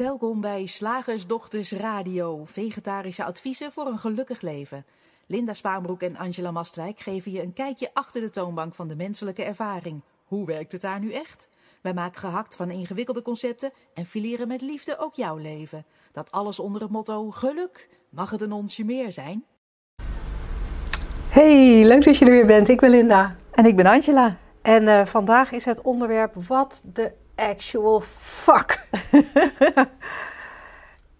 Welkom bij Slagersdochters Radio, vegetarische adviezen voor een gelukkig leven. Linda Spaanbroek en Angela Mastwijk geven je een kijkje achter de toonbank van de menselijke ervaring. Hoe werkt het daar nu echt? Wij maken gehakt van ingewikkelde concepten en fileren met liefde ook jouw leven. Dat alles onder het motto geluk. Mag het een onsje meer zijn? Hey, leuk dat je er weer bent. Ik ben Linda. En ik ben Angela. En uh, vandaag is het onderwerp wat de actual fuck.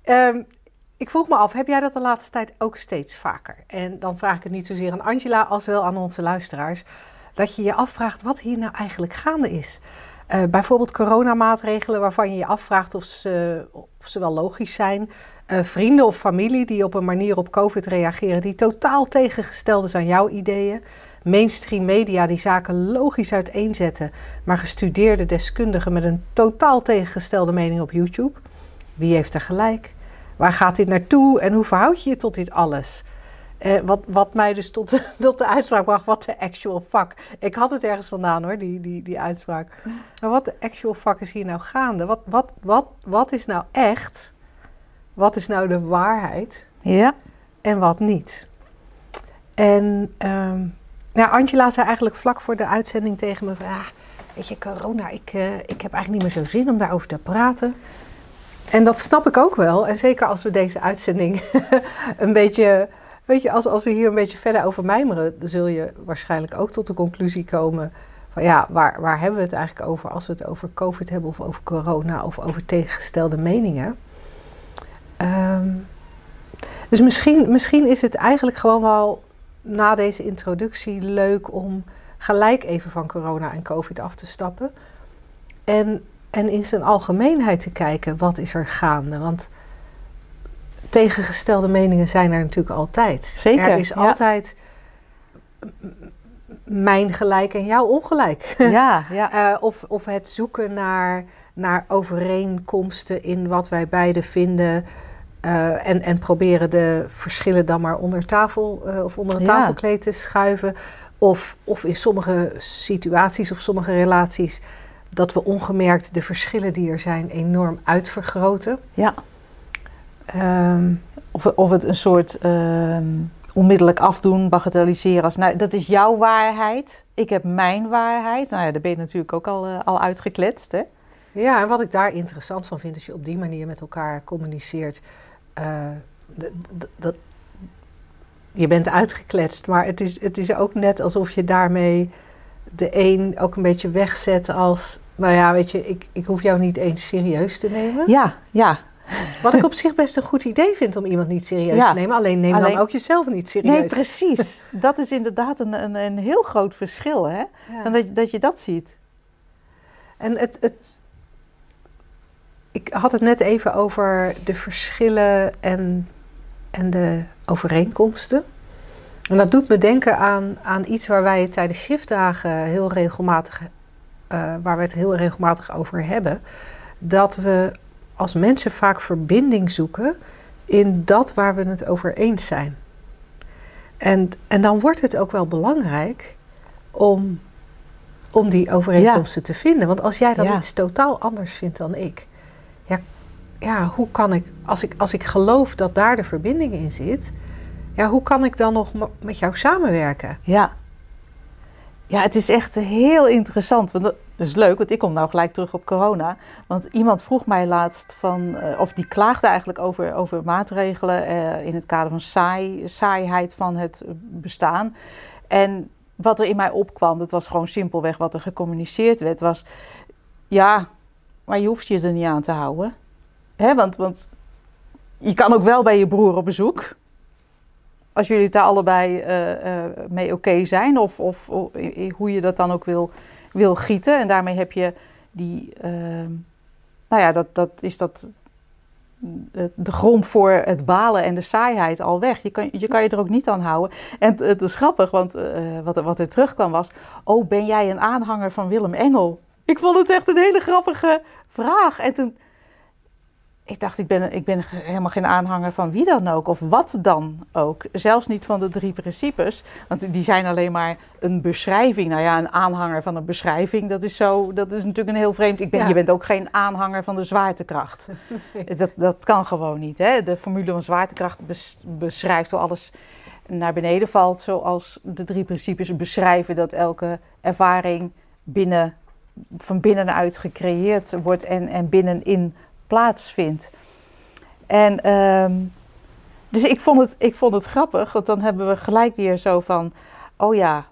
um, ik vroeg me af, heb jij dat de laatste tijd ook steeds vaker? En dan vraag ik het niet zozeer aan Angela als wel aan onze luisteraars. Dat je je afvraagt wat hier nou eigenlijk gaande is. Uh, bijvoorbeeld coronamaatregelen waarvan je je afvraagt of ze, of ze wel logisch zijn. Uh, vrienden of familie die op een manier op COVID reageren die totaal tegengesteld is aan jouw ideeën. Mainstream media die zaken logisch uiteenzetten, maar gestudeerde deskundigen met een totaal tegengestelde mening op YouTube. Wie heeft er gelijk? Waar gaat dit naartoe en hoe verhoud je je tot dit alles? Uh, wat, wat mij dus tot de, tot de uitspraak bracht, wat de actual fuck. Ik had het ergens vandaan hoor, die, die, die uitspraak. Maar wat de actual fuck is hier nou gaande? Wat, wat, wat, wat is nou echt? Wat is nou de waarheid? Ja. En wat niet? En um, nou, Angela zei eigenlijk vlak voor de uitzending tegen me: van, ah, Weet je, corona, ik, uh, ik heb eigenlijk niet meer zo zin om daarover te praten. En dat snap ik ook wel. En zeker als we deze uitzending een beetje. Weet je, als, als we hier een beetje verder over mijmeren, zul je waarschijnlijk ook tot de conclusie komen. Van ja, waar, waar hebben we het eigenlijk over als we het over COVID hebben of over corona of over tegengestelde meningen? Um, dus misschien, misschien is het eigenlijk gewoon wel na deze introductie leuk om gelijk even van corona en COVID af te stappen. En, en in zijn algemeenheid te kijken, wat is er gaande? Want tegengestelde meningen zijn er natuurlijk altijd. Zeker. Er is altijd mijn gelijk en jouw ongelijk. Ja, ja. uh, of, of het zoeken naar, naar overeenkomsten in wat wij beiden vinden. Uh, en, en proberen de verschillen dan maar onder tafel uh, of onder een ja. tafelkleed te schuiven. Of, of in sommige situaties of sommige relaties dat we ongemerkt de verschillen die er zijn enorm uitvergroten. Ja. Um, of, of het een soort um, onmiddellijk afdoen, bagatelliseren als, nou, dat is jouw waarheid, ik heb mijn waarheid. Nou ja, daar ben je natuurlijk ook al, uh, al uitgekletst, hè? Ja, en wat ik daar interessant van vind, als je op die manier met elkaar communiceert, dat, je bent uitgekletst, maar het is, het is ook net alsof je daarmee de een ook een beetje wegzet als, nou ja, weet je, ik, ik hoef jou niet eens serieus te nemen. Ja, ja. Wat ik op zich best een goed idee vind om iemand niet serieus ja. te nemen, alleen neem alleen, dan ook jezelf niet serieus. Nee, precies. dat is inderdaad een, een, een heel groot verschil, hè? Ja. Dat, dat je dat ziet. En het, het, ik had het net even over de verschillen en, en de overeenkomsten. En dat doet me denken aan, aan iets waar wij het tijdens shiftdagen heel regelmatig, uh, waar we het heel regelmatig over hebben. Dat we als mensen vaak verbinding zoeken in dat waar we het over eens zijn. En, en dan wordt het ook wel belangrijk om, om die overeenkomsten ja. te vinden. Want als jij dan ja. iets totaal anders vindt dan ik, ja, hoe kan ik als, ik, als ik geloof dat daar de verbinding in zit, ja, hoe kan ik dan nog met jou samenwerken? Ja. Ja, het is echt heel interessant. Want dat is leuk, want ik kom nou gelijk terug op corona. Want iemand vroeg mij laatst van, uh, of die klaagde eigenlijk over, over maatregelen uh, in het kader van saai, saaiheid van het bestaan. En wat er in mij opkwam, dat was gewoon simpelweg wat er gecommuniceerd werd, was ja, maar je hoeft je er niet aan te houden. Hè, want, want je kan ook wel bij je broer op bezoek. Als jullie het daar allebei uh, uh, mee oké zijn. Of, of, of, hoe je dat dan ook wil, wil gieten. En daarmee heb je die. Uh, nou ja, dat, dat is dat. De grond voor het balen en de saaiheid al weg. Je kan je, kan je er ook niet aan houden. En het, het is grappig, want wat, wat er terugkwam was. Oh, ben jij een aanhanger van Willem Engel? Ik vond het echt een hele grappige vraag. En toen ik dacht, ik ben, ik ben helemaal geen aanhanger van wie dan ook, of wat dan ook. Zelfs niet van de drie principes, want die zijn alleen maar een beschrijving. Nou ja, een aanhanger van een beschrijving, dat is, zo, dat is natuurlijk een heel vreemd... Ik ben, Je bent ook geen aanhanger van de zwaartekracht. dat, dat kan gewoon niet. Hè? De formule van zwaartekracht beschrijft hoe alles naar beneden valt, zoals de drie principes beschrijven dat elke ervaring binnen, van binnenuit gecreëerd wordt en, en binnenin plaatsvindt. En ehm, dus ik vond, het, ik vond het grappig, want dan hebben we gelijk weer zo van: oh ja,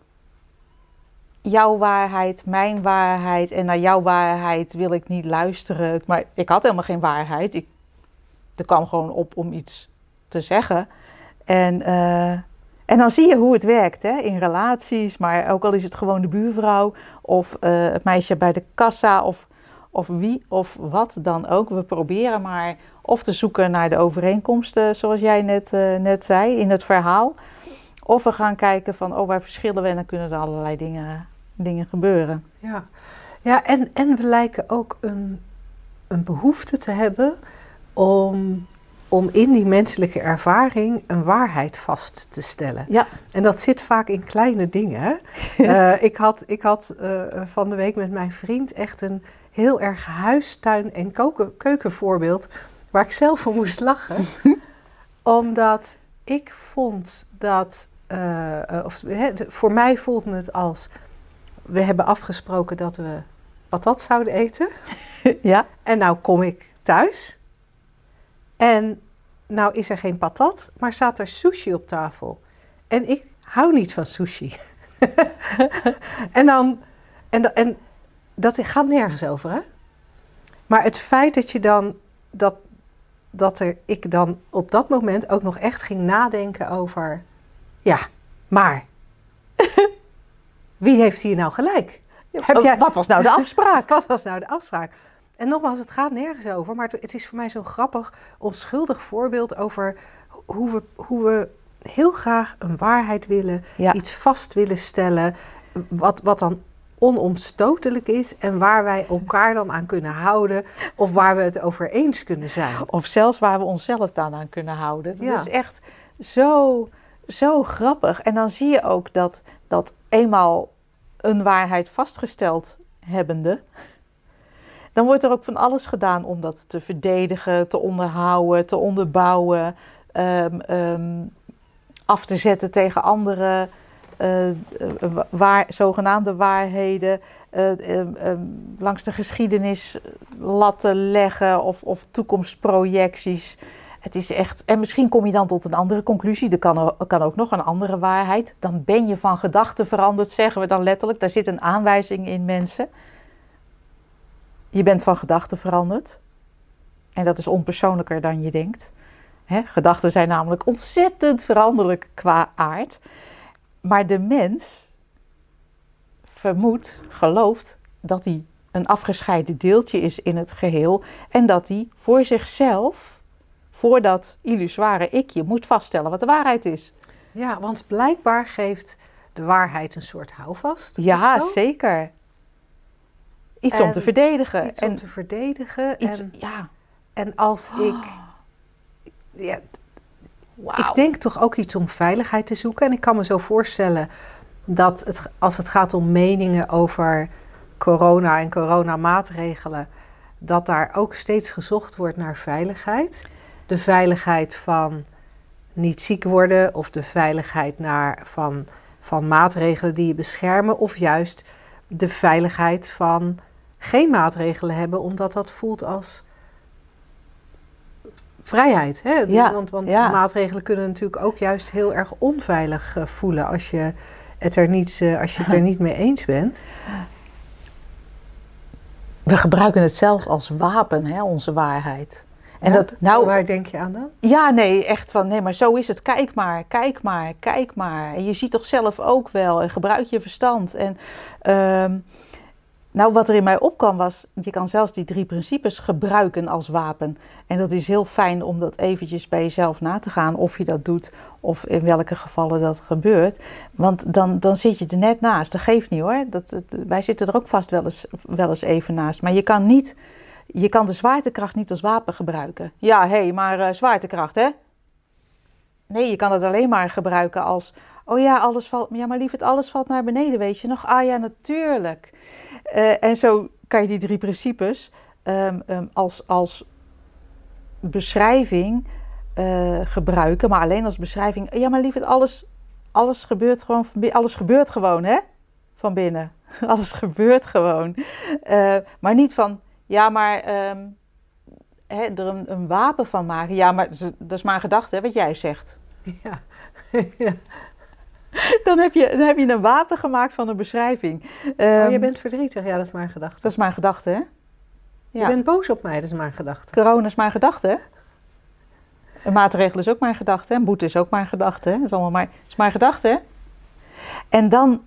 jouw waarheid, mijn waarheid en naar jouw waarheid wil ik niet luisteren. Maar ik had helemaal geen waarheid. Ik, er kwam gewoon op om iets te zeggen. En, uh, en dan zie je hoe het werkt hè, in relaties, maar ook al is het gewoon de buurvrouw of uh, het meisje bij de kassa of of wie of wat dan ook. We proberen maar of te zoeken naar de overeenkomsten, zoals jij net, uh, net zei in het verhaal. Of we gaan kijken van, oh, waar verschillen we en dan kunnen er allerlei dingen, dingen gebeuren. Ja, ja en, en we lijken ook een, een behoefte te hebben om, om in die menselijke ervaring een waarheid vast te stellen. Ja. En dat zit vaak in kleine dingen. uh, ik had, ik had uh, van de week met mijn vriend echt een heel erg huistuin- en keukenvoorbeeld waar ik zelf voor moest lachen. omdat ik vond dat, uh, of, voor mij voelde het als, we hebben afgesproken dat we patat zouden eten. ja. En nou kom ik thuis. En nou is er geen patat, maar staat er sushi op tafel. En ik hou niet van sushi. en dan, en, en dat gaat nergens over, hè? Maar het feit dat je dan, dat, dat er, ik dan op dat moment ook nog echt ging nadenken over, ja, maar wie heeft hier nou gelijk? Heb jij, wat was nou de afspraak? wat was nou de afspraak? En nogmaals, het gaat nergens over, maar het, is voor mij zo'n grappig, onschuldig voorbeeld over hoe we, hoe we heel graag een waarheid willen, iets vast willen stellen, wat, wat dan onomstotelijk is en waar wij elkaar dan aan kunnen houden of waar we het over eens kunnen zijn. Of zelfs waar we onszelf dan aan kunnen houden. Dat is echt zo, zo grappig. En dan zie je ook dat, dat eenmaal een waarheid vastgesteld hebbende, dan wordt er ook van alles gedaan om dat te verdedigen, te onderhouden, te onderbouwen, um, um, af te zetten tegen anderen. Uh, waar, zogenaamde waarheden uh, langs de geschiedenis laten leggen of, of toekomstprojecties. Het is echt. En misschien kom je dan tot een andere conclusie. Er kan, er kan ook nog een andere waarheid. Dan ben je van gedachten veranderd, zeggen we dan letterlijk. Daar zit een aanwijzing in mensen. Je bent van gedachten veranderd. En dat is onpersoonlijker dan je denkt. Hè? Gedachten zijn namelijk ontzettend veranderlijk qua aard. Maar de mens vermoedt, gelooft dat hij een afgescheiden deeltje is in het geheel en dat hij voor zichzelf, voor dat illusoire ikje, moet vaststellen wat de waarheid is. Ja, want blijkbaar geeft de waarheid een soort houvast. Ja, zeker. Iets om te verdedigen. Iets en om te verdedigen. Iets, en, ja. en als ik. Ja, ik denk toch ook iets om veiligheid te zoeken. En ik kan me zo voorstellen dat het, als het gaat om meningen over corona en coronamaatregelen, dat daar ook steeds gezocht wordt naar veiligheid. De veiligheid van niet ziek worden of de veiligheid naar, van, van maatregelen die je beschermen, of juist de veiligheid van geen maatregelen hebben, omdat dat voelt als vrijheid. Hè? Ja, want want maatregelen kunnen natuurlijk ook juist heel erg onveilig uh, voelen als je het er niet, uh, als je het er niet mee eens bent. We gebruiken het zelfs als wapen, hè, onze waarheid. En dat, nou, waar denk je aan dan? Ja, nee, echt van nee, maar zo is het. Kijk maar, kijk maar, kijk maar. En je ziet toch zelf ook wel en gebruik je verstand. En uh, nou, wat er in mij opkwam was, je kan zelfs die drie principes gebruiken als wapen. En dat is heel fijn om dat eventjes bij jezelf na te gaan of je dat doet of in welke gevallen dat gebeurt. Want dan, dan zit je er net naast. Dat geeft niet hoor. Dat, wij zitten er ook vast wel eens, wel eens even naast. Maar je kan niet je kan de zwaartekracht niet als wapen gebruiken. Ja, hé, hey, maar uh, zwaartekracht, hè? Nee, je kan het alleen maar gebruiken als... Oh ja, alles valt... Ja, maar lieverd, alles valt naar beneden, weet je nog? Ah ja, natuurlijk. Uh, en zo kan je die drie principes um, um, als, als beschrijving uh, gebruiken. Maar alleen als beschrijving... Ja, maar lieverd, alles, alles gebeurt gewoon van. Alles gebeurt gewoon, hè? Van binnen. alles gebeurt gewoon. Maar niet van... Ja, maar... Um, hè, er een, wapen van maken. Ja, maar dat is maar een gedachte, hè, wat jij zegt. Ja. Dan heb, je, dan heb je een wapen gemaakt van een beschrijving. Um, oh, je bent verdrietig, ja, dat is maar een gedachte. Dat is maar een gedachte, hè? Ja. Je bent boos op mij, dat is maar een gedachte. Corona is maar een gedachte? Een maatregel is ook maar een gedachte? Een boete is ook maar een gedachte? Dat is allemaal maar, is maar een gedachte, hè? En dan,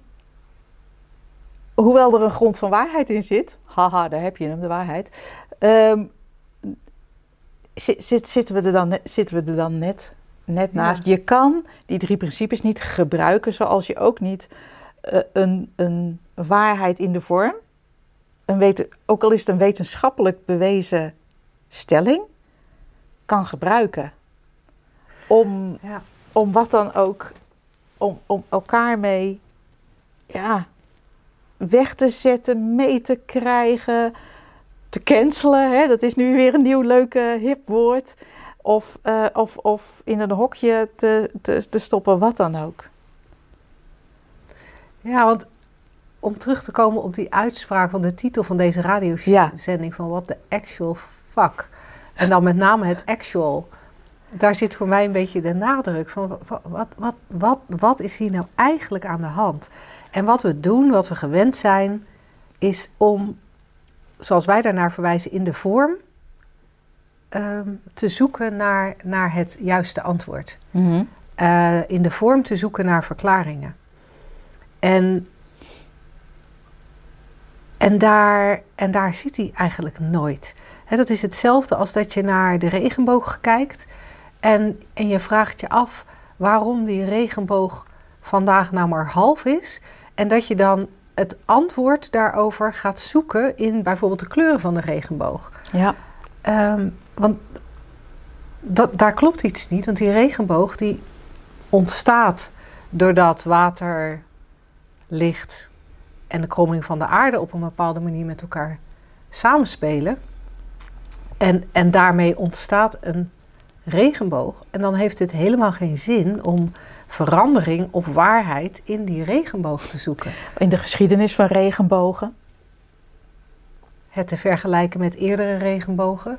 hoewel er een grond van waarheid in zit, haha, daar heb je hem, de waarheid, um, zit, zitten, we er dan, zitten we er dan net, net naast. Ja. Je kan die drie principes niet gebruiken zoals je ook niet uh, een, een waarheid in de vorm, een weten, ook al is het een wetenschappelijk bewezen stelling, kan gebruiken. Om, ja. om wat dan ook, om, om elkaar mee ja, weg te zetten, mee te krijgen, te cancelen. Hè? Dat is nu weer een nieuw leuk hip woord. Of, uh, of, of in een hokje te, te, te stoppen, wat dan ook. Ja, want om terug te komen op die uitspraak van de titel van deze radiozending: ja. van wat de actual fuck. En dan met name het actual. Daar zit voor mij een beetje de nadruk van wat, wat, wat, wat, wat is hier nou eigenlijk aan de hand? En wat we doen, wat we gewend zijn, is om zoals wij daarnaar verwijzen in de vorm, um, te zoeken naar, naar het juiste antwoord. Mm -hmm. uh, in de vorm te zoeken naar verklaringen. En, en, daar, en daar zit hij eigenlijk nooit. He, dat is hetzelfde als dat je naar de regenboog kijkt en, en je vraagt je af waarom die regenboog vandaag nou maar half is. En dat je dan het antwoord daarover gaat zoeken in bijvoorbeeld de kleuren van de regenboog. Ja. Um, want dat, daar klopt iets niet, want die regenboog die ontstaat doordat water, licht en de kromming van de aarde op een bepaalde manier met elkaar samenspelen. En, en daarmee ontstaat een regenboog. En dan heeft het helemaal geen zin om verandering of waarheid in die regenboog te zoeken. In de geschiedenis van regenbogen? Het te vergelijken met eerdere regenbogen?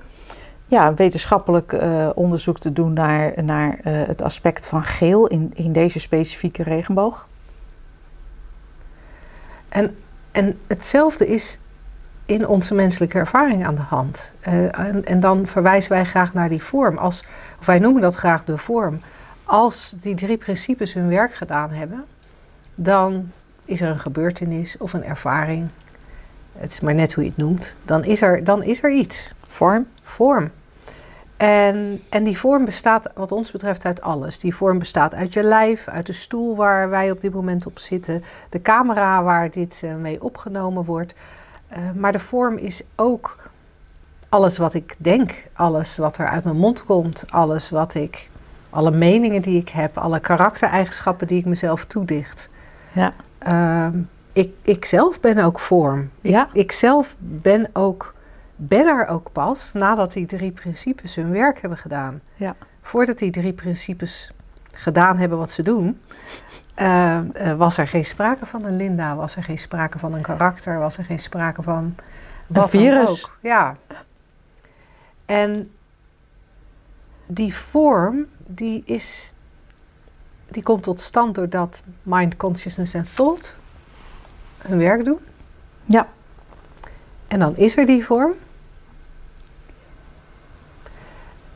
Ja, wetenschappelijk uh, onderzoek te doen naar, naar uh, het aspect van geel in, in deze specifieke regenboog. En, en hetzelfde is in onze menselijke ervaring aan de hand. Uh, en, en, dan verwijzen wij graag naar die vorm. Als, of wij noemen dat graag de vorm als die drie principes hun werk gedaan hebben, dan is er een gebeurtenis of een ervaring. Het is maar net hoe je het noemt. Dan is er, dan is er iets. Vorm. Vorm. En, en die vorm bestaat, wat ons betreft, uit alles. Die vorm bestaat uit je lijf, uit de stoel waar wij op dit moment op zitten, de camera waar dit uh, mee opgenomen wordt. Uh, maar de vorm is ook alles wat ik denk, alles wat er uit mijn mond komt, alles wat ik alle meningen die ik heb, alle karaktereigenschappen die ik mezelf toedicht. Ja. Uh, ik, ik zelf ben ook vorm. Ja. Ik, ik zelf ben, ook, ben er ook pas nadat die drie principes hun werk hebben gedaan. Ja. Voordat die drie principes gedaan hebben wat ze doen, uh, uh, was er geen sprake van een Linda, was er geen sprake van een karakter, was er geen sprake van wat een virus. Ook. Ja. En die vorm, die, is, die komt tot stand doordat mind, consciousness en thought hun werk doen. Ja. En dan is er die vorm.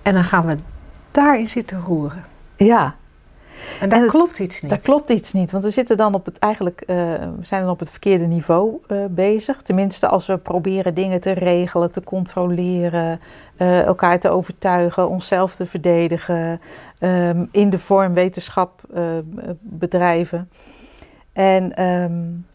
En dan gaan we daarin zitten roeren. Ja. En daar klopt iets niet. Daar klopt iets niet, want we zitten dan op het eigenlijk, uh, we zijn dan op het verkeerde niveau uh, bezig. Tenminste, als we proberen dingen te regelen, te controleren, uh, elkaar te overtuigen, onszelf te verdedigen, um, in de vorm wetenschap bedrijven. En, um,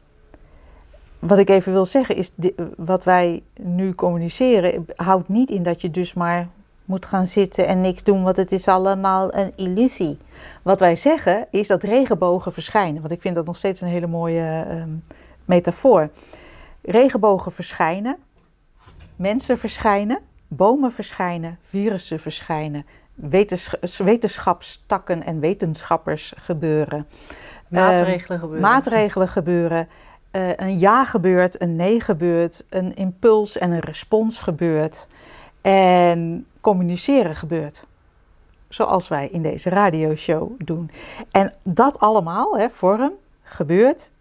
wat ik even wil zeggen is, wat wij nu communiceren, houdt niet in dat je dus maar moet gaan zitten en niks doen, want het is allemaal een illusie. Wat wij zeggen is dat regenbogen verschijnen, want ik vind dat nog steeds een hele mooie uh, metafoor. Regenbogen verschijnen, mensen verschijnen, bomen verschijnen, virussen verschijnen, wetenschapstakken en wetenschappers gebeuren. Maatregelen uh, gebeuren. Maatregelen gebeuren. Uh, een ja gebeurt, een nee gebeurt, een impuls en een respons gebeurt. En communiceren gebeurt. Zoals wij in deze radioshow doen. En dat allemaal, hè, vorm, gebeurt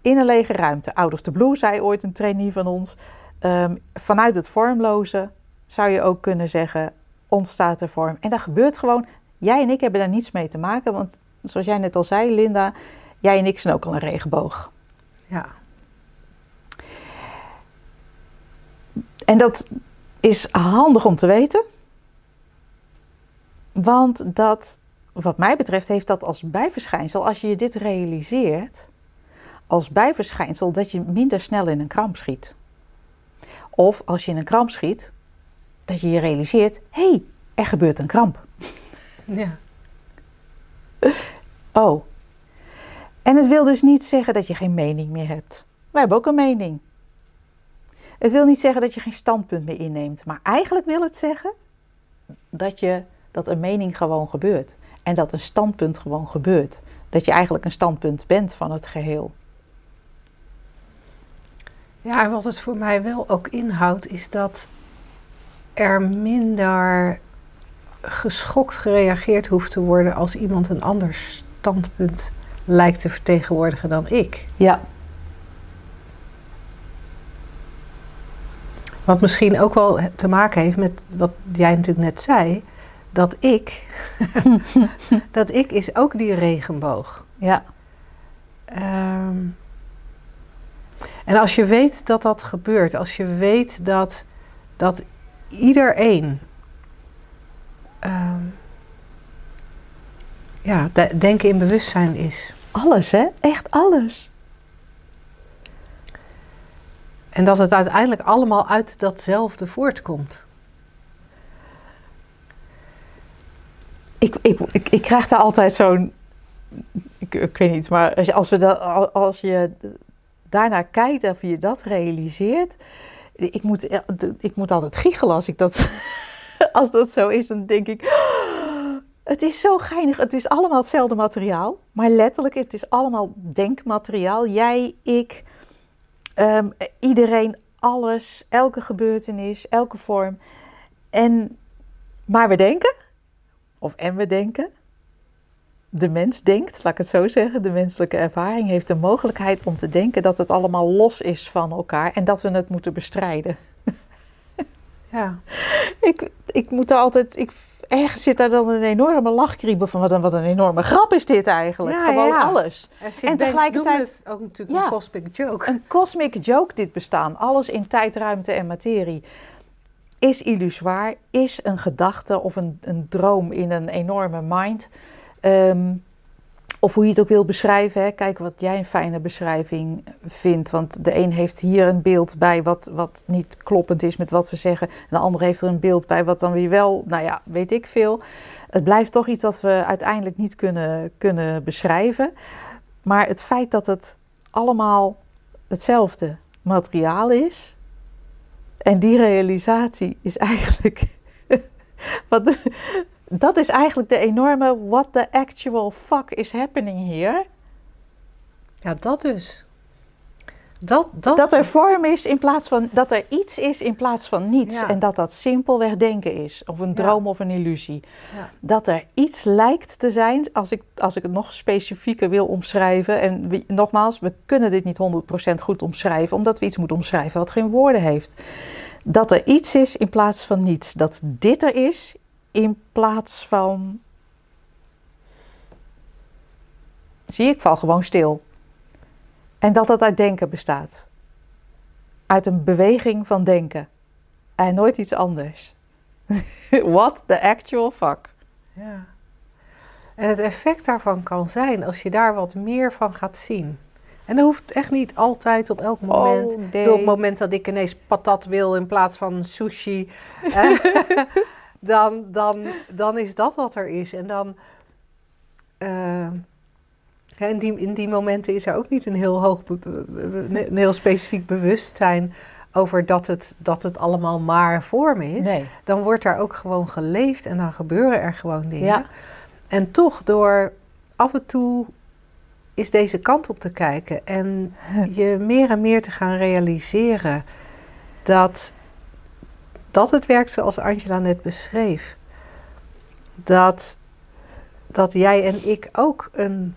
in een lege ruimte. Out of the blue, zei ooit een trainee van ons. Um, vanuit het vormloze zou je ook kunnen zeggen, ontstaat er vorm. En dat gebeurt gewoon. Jij en ik hebben daar niets mee te maken, want zoals jij net al zei, Linda, jij en ik zijn ook al een regenboog. Ja. En dat is handig om te weten. Want dat, wat mij betreft, heeft dat als bijverschijnsel, als je je dit realiseert, als bijverschijnsel dat je minder snel in een kramp schiet. Of als je in een kramp schiet, dat je je realiseert: hé, hey, er gebeurt een kramp. Ja. Oh. En het wil dus niet zeggen dat je geen mening meer hebt. Wij hebben ook een mening. Het wil niet zeggen dat je geen standpunt meer inneemt, maar eigenlijk wil het zeggen dat, je, dat een mening gewoon gebeurt. En dat een standpunt gewoon gebeurt. Dat je eigenlijk een standpunt bent van het geheel. Ja, en wat het voor mij wel ook inhoudt, is dat er minder geschokt gereageerd hoeft te worden als iemand een ander standpunt lijkt te vertegenwoordigen dan ik. Ja. Wat misschien ook wel te maken heeft met wat jij natuurlijk net zei, dat ik, dat ik is ook die regenboog. Ja. Um, en als je weet dat dat gebeurt, als je weet dat, dat iedereen um, ja, de, denken in bewustzijn is. Alles, hè? Echt alles. En dat het uiteindelijk allemaal uit datzelfde voortkomt. Ik, ik, ik, ik krijg daar altijd zo'n. Ik, ik, weet niet, maar als je, als, we dat, als je daarnaar kijkt of je dat realiseert. Ik moet, ik moet altijd giechelen als ik dat. als dat zo is, dan denk ik. Het is zo geinig. Het is allemaal hetzelfde materiaal. Maar letterlijk, het is allemaal denkmateriaal. Jij, ik, ehm, iedereen, alles, elke gebeurtenis, elke vorm. En, maar we denken, of en we denken, de mens denkt, laat ik het zo zeggen, de menselijke ervaring heeft de mogelijkheid om te denken dat het allemaal los is van elkaar en dat we het moeten bestrijden. Ja. ik, ik moet er altijd, ik, ergens zit daar dan een enorme lachkriebel van wat een, wat een enorme grap is dit eigenlijk. Ja, Gewoon ja. alles. En tegelijkertijd ook natuurlijk een cosmic joke. Een cosmic joke dit bestaan. Alles in tijd, ruimte en materie is illusoir, is een gedachte of een, een droom in een enorme mind. Ehm, of hoe je het ook wil beschrijven. Hè. Kijk wat jij een fijne beschrijving vindt. Want de een heeft hier een beeld bij wat, wat niet kloppend is met wat we zeggen. En de ander heeft er een beeld bij wat dan weer wel, nou ja, weet ik veel. Het blijft toch iets wat we uiteindelijk niet kunnen, kunnen beschrijven. Maar het feit dat het allemaal hetzelfde materiaal is. En die realisatie is eigenlijk. wat, dat is eigenlijk de enorme what the actual fuck is happening here. Ja, dat dus. Dat, dat... dat er vorm is in plaats van dat er iets is in plaats van niets. En dat dat simpelweg denken is. Of een droom of een illusie. Ja. Dat er iets lijkt te zijn, als ik, als ik het nog specifieker wil omschrijven. En nogmaals, we kunnen dit niet 100% goed omschrijven, omdat we iets moeten omschrijven wat geen woorden heeft. Dat er iets is in plaats van niets. Dat dit er is in plaats van. Zie ik val gewoon stil. En dat dat uit denken bestaat. Uit een beweging van denken. En nooit iets anders. What the actual fuck. Ja. En het effect daarvan kan zijn als je daar wat meer van gaat zien. En dat hoeft echt niet altijd op elk moment. Oh, nee. Op het moment dat ik ineens patat wil in plaats van sushi, eh, dan, dan, dan is dat wat er is. En dan. eh, in, die, in die momenten is er ook niet een heel hoog, een heel specifiek bewustzijn over dat het, dat het allemaal maar vorm is. Nee. Dan wordt daar ook gewoon geleefd en dan gebeuren er gewoon dingen. Ja. En toch door af en toe is deze kant op te kijken en je meer en meer te gaan realiseren dat, dat het werkt zoals Angela net beschreef. Dat, dat jij en ik ook een,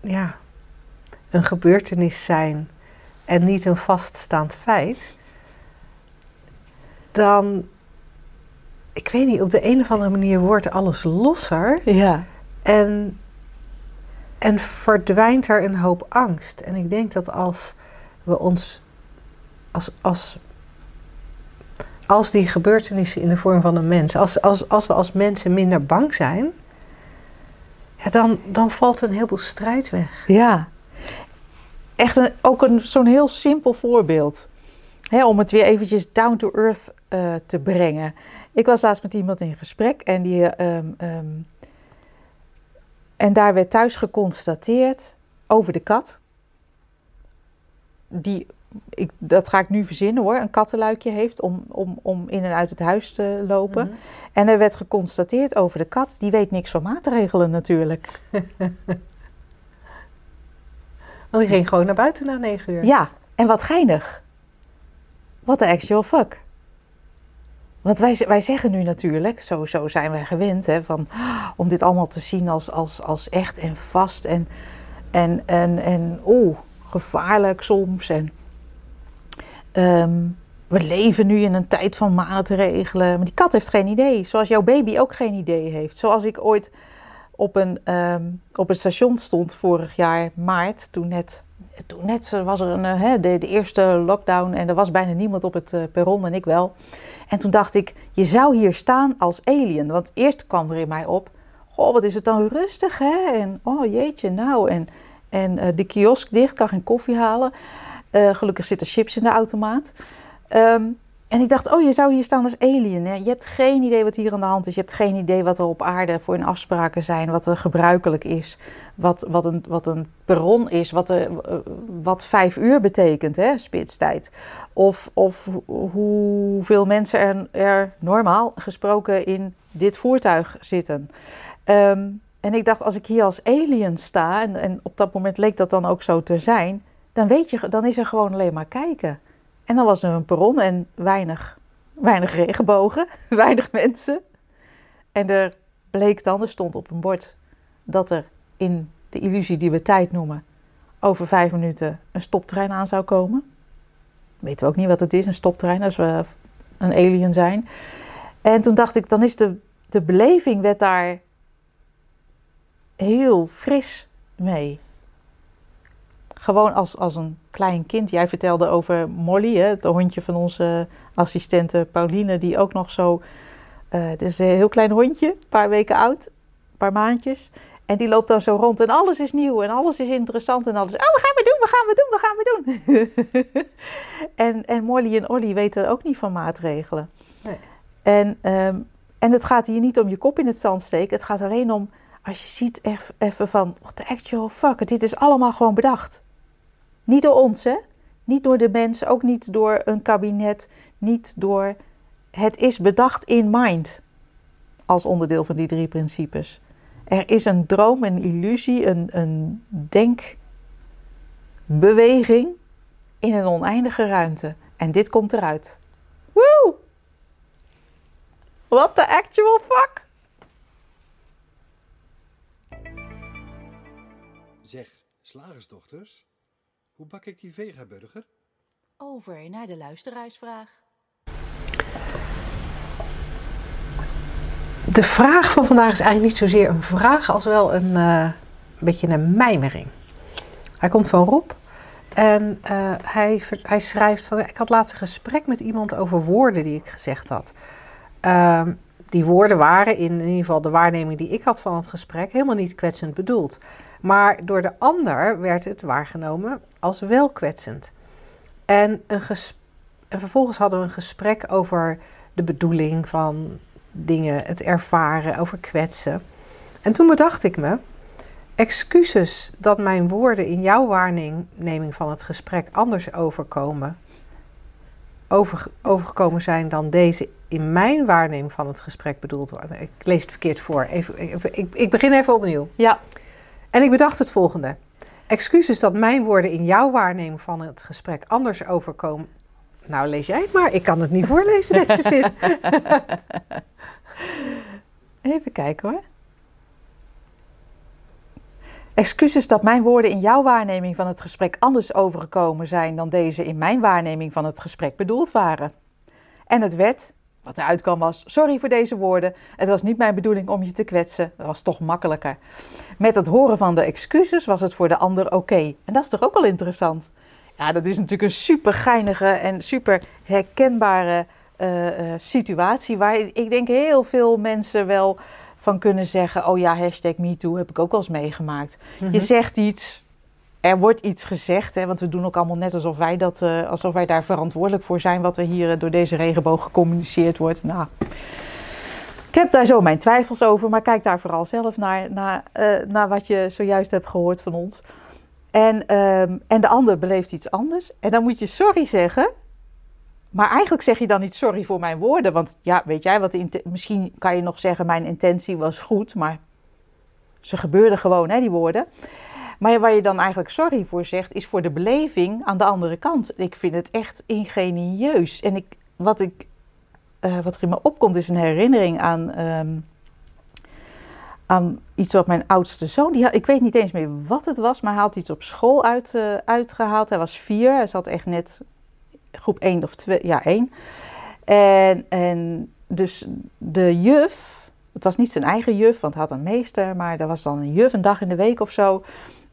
ja, een gebeurtenis zijn en niet een vaststaand feit. Dan, ik weet niet, op de een of andere manier wordt alles losser. Ja. En, en verdwijnt er een hoop angst. En ik denk dat als we ons, als, als, als die gebeurtenissen in de vorm van een mens, als, als, als we als mensen minder bang zijn, ja, dan, dan valt een heleboel strijd weg. Ja. Echt een, ook een, zo'n heel simpel voorbeeld. Om het weer eventjes down to earth eh, te brengen. Ik was laatst met iemand in gesprek en, die, ehm, ehm, en daar werd thuis geconstateerd over de kat. Die, ik, dat ga ik nu verzinnen hoor, een kattenluikje heeft om, om, om in en uit het huis te lopen. Mhm. En er werd geconstateerd over de kat, die weet niks van maatregelen natuurlijk. Want die ging gewoon naar buiten na negen uur. Ja, en wat geinig. What the actual fuck. Want wij, wij zeggen nu natuurlijk, zo, zo zijn wij gewend, hè, van, om dit allemaal te zien als, als, als echt en vast en, en, en, en oeh, gevaarlijk soms. En, ehm, we leven nu in een tijd van maatregelen. Maar die kat heeft geen idee, zoals jouw baby ook geen idee heeft. Zoals ik ooit op een, ehm, op een station stond vorig jaar maart, toen net toen net was er een, eh, de, de eerste lockdown en er was bijna niemand op het eh, perron en ik wel. En toen dacht ik, je zou hier staan als alien. Want eerst kwam er in mij op, goh, wat is het dan rustig hè? En oh jeetje, nou. En, en eh, de kiosk dicht, kan geen koffie halen. Eh, gelukkig zitten chips in de automaat. Ehm, en ik dacht, oh, je zou hier staan als alien. Hè? Je hebt geen idee wat hier aan de hand is. Je hebt geen idee wat er op aarde voor een afspraken zijn. Wat er gebruikelijk is. Wat, wat, een, wat een perron is. Wat, er, eh, wat vijf uur betekent, hè, spitstijd. Of, of hoe- hoeveel mensen er, er normaal gesproken in dit voertuig zitten. Ehm, en ik dacht, als ik hier als alien sta... En, en op dat moment leek dat dan ook zo te zijn... Dan, weet je, dan is er gewoon alleen maar kijken. En dan was er een perron en weinig, weinig regenbogen, weinig mensen. En er bleek dan, er stond op een bord dat er in de illusie die we tijd noemen, over vijf minuten een stoptrein aan zou komen. Weten we ook niet wat het is, een stoptrein, als we een alien zijn. En toen dacht ik, dan is de, de beleving werd daar heel fris mee. Gewoon als, als een klein kind. Jij vertelde over Molly, hè, het hondje van onze assistente Pauline, die ook nog zo. eh dit is een heel klein hondje, een paar weken oud, een paar maandjes. En die loopt dan zo rond en alles is nieuw en alles is interessant en alles. Oh, we gaan we doen, we gaan we doen, we gaan we doen. en, en Molly en Olly weten ook niet van maatregelen. Nee. En, ehm, en het gaat hier niet om je kop in het zand steken. Het gaat alleen om als je ziet even van, what the actual fuck, dit is allemaal gewoon bedacht. Niet door ons, hè? Niet door de mens, ook niet door een kabinet, niet door... Het is bedacht in mind, als onderdeel van die drie principes. Er is een droom, een illusie, een, een denkbeweging in een oneindige ruimte. En dit komt eruit. Woe! What the actual fuck? Zeg, slagersdochters, hoe bak ik die vegaburger? Over naar de luisteraarsvraag. De vraag van vandaag is eigenlijk niet zozeer een vraag als wel een eh, beetje een mijmering. Hij komt van Rob en eh, hij, hij schrijft van... Ik had laatst een gesprek met iemand over woorden die ik gezegd had. Ehm, die woorden waren in, in ieder geval de waarneming die ik had van het gesprek helemaal niet kwetsend bedoeld. Maar door de ander werd het waargenomen als wel kwetsend. En, een en vervolgens hadden we een gesprek over de bedoeling van dingen, het ervaren, over kwetsen. En toen bedacht ik me, excuses dat mijn woorden in jouw waarneming van het gesprek anders overkomen, over, overgekomen zijn dan deze in mijn waarneming van het gesprek bedoeld worden. Ik lees het verkeerd voor. Even- ik, ik begin even opnieuw. Ja, En ik bedacht het volgende. Excuses dat mijn woorden in jouw waarneming van het gesprek anders overkomen. Nou, lees jij het maar. Ik kan het niet voorlezen, deze zin. even kijken hoor. Excuses dat mijn woorden in jouw waarneming van het gesprek anders overgekomen zijn dan deze in mijn waarneming van het gesprek bedoeld waren. En het werd, wat de uitkwam was, sorry voor deze woorden. Het was niet mijn bedoeling om je te kwetsen. Dat was toch makkelijker. Met het horen van de excuses was het voor de ander oké. En dat is toch ook wel interessant? Ja, dat is natuurlijk een super geinige en super herkenbare eh, eh, situatie. Waar ik denk heel veel mensen wel van kunnen zeggen: Oh ja, hashtag MeToo heb ik ook wel eens meegemaakt. Je zegt iets, er wordt iets gezegd, hè, want we doen ook allemaal net alsof wij, dat, eh, alsof wij daar verantwoordelijk voor zijn, wat er hier eh, door deze regenboog gecommuniceerd wordt. Nou, ik heb daar zo mijn twijfels over, maar kijk daar vooral zelf naar, naar, eh, naar wat je zojuist hebt gehoord van ons. En, ehm, en de ander beleeft iets anders. En dan moet je sorry zeggen. Maar eigenlijk zeg je dan niet sorry voor mijn woorden. Want ja, weet jij wat? Misschien kan je nog zeggen: mijn intentie was goed. Maar ze gebeurden gewoon, hè, die woorden. Maar waar je dan eigenlijk sorry voor zegt, is voor de beleving aan de andere kant. Ik vind het echt ingenieus. En ik, wat, ik, eh, wat er in me opkomt, is een herinnering aan, ehm, aan iets wat mijn oudste zoon. Die ik weet niet eens meer wat het was, maar hij had iets op school uit, eh, uitgehaald. Hij was vier, hij zat echt net groep 1 of 2, ja, 1. En, en dus de juf, het was niet zijn eigen juf, want hij had een meester, maar er was dan een juf een dag in de week of zo.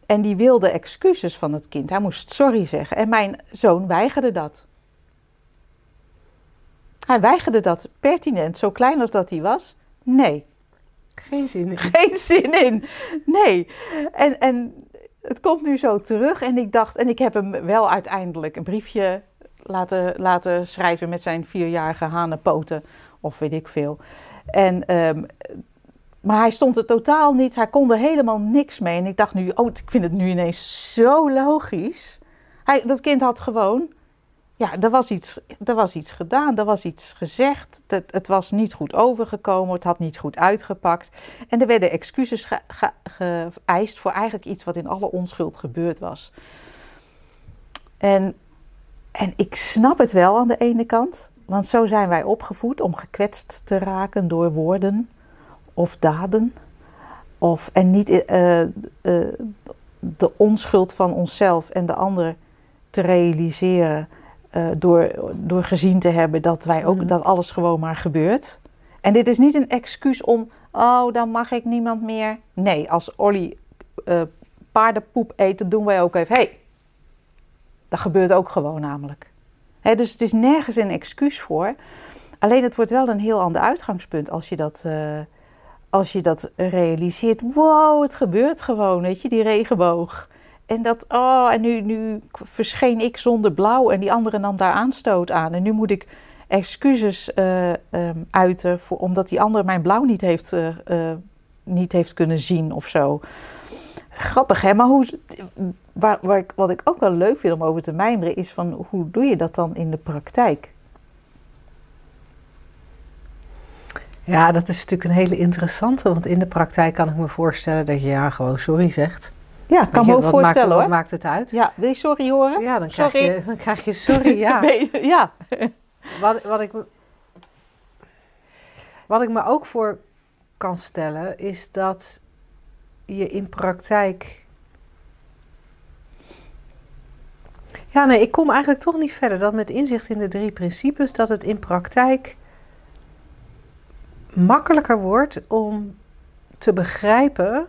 En die wilde excuses van het kind. Hij moest sorry zeggen. En mijn zoon weigerde dat. Hij weigerde dat pertinent, zo klein als dat hij was. Nee, Geen zin in. geen zin in. Nee. En, en het komt nu zo terug. En ik dacht, en ik heb hem wel uiteindelijk een briefje laten, laten schrijven met zijn vierjarige hanenpoten. Of weet ik veel. En, ehm, maar hij stond er totaal niet. Hij kon er helemaal niks mee. En ik dacht nu, oh, ik vind het nu ineens zo logisch. Hij, dat kind had gewoon. Ja, er was, iets, er was iets gedaan, er was iets gezegd. Het, het was niet goed overgekomen, het had niet goed uitgepakt. En er werden excuses ge- ge- geëist voor eigenlijk iets wat in alle onschuld gebeurd was. En, en ik snap het wel aan de ene kant, want zo zijn wij opgevoed om gekwetst te raken door woorden of daden. Of, en niet eh, eh, de onschuld van onszelf en de ander te realiseren. eh, door, door gezien te hebben dat wij ook Mhm. dat alles gewoon maar gebeurt. En dit is niet een excuus om, oh, dan mag ik niemand meer. Nee, als Olly eh, paardenpoep eet, dat doen wij ook even. hey, dat gebeurt ook gewoon namelijk. Hè, dus het is nergens een excuus voor. Alleen het wordt wel een heel ander uitgangspunt als je dat, eh, als je dat realiseert. Wow, het gebeurt gewoon, weet je, die regenboog. En dat, oh, en nu, nu verscheen ik zonder blauw en die andere nam daar aanstoot aan. En nu moet ik excuses eh, ehm, uiten voor, omdat die andere mijn blauw niet heeft, eh, eh, niet heeft kunnen zien of zo. Grappig, hè? Maar hoe, waar, waar ik, wat ik ook wel leuk vind om over te mijmeren is van hoe doe je dat dan in de praktijk? Ja, dat is natuurlijk een hele interessante. Want in de praktijk kan ik me voorstellen dat je ja gewoon sorry zegt. Ja, kan Weet me je, ook wat voorstellen maakt, hoor. Maakt het uit? Ja, wil je sorry horen? Ja, dan krijg. Je, dan krijg je sorry, ja. Je- ja. Wat, wat, ik, wat ik me ook voor kan stellen, is dat je in praktijk. Ja, nee, ik kom eigenlijk toch niet verder. Dat met inzicht in de drie principes, dat het in praktijk makkelijker wordt om te begrijpen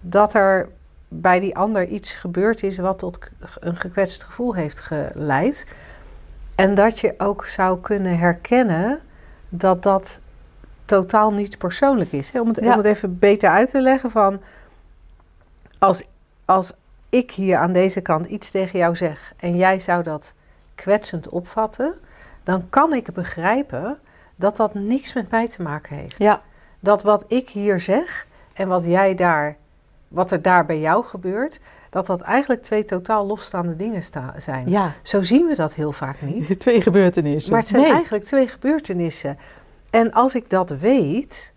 dat er bij die ander iets gebeurd is wat tot een gekwetst gevoel heeft geleid. En dat je ook zou kunnen herkennen dat dat totaal niet persoonlijk is. Om het, Ja. om het even beter uit te leggen van... als, als ik hier aan deze kant iets tegen jou zeg en jij zou dat kwetsend opvatten, dan kan ik begrijpen dat dat niks met mij te maken heeft. Ja, Dat wat ik hier zeg en wat jij daar, wat er daar bij jou gebeurt, dat dat eigenlijk twee totaal losstaande dingen sta- zijn. ja. Zo zien we dat heel vaak niet. De twee gebeurtenissen. Maar het zijn Nee. eigenlijk twee gebeurtenissen. En als ik dat weet,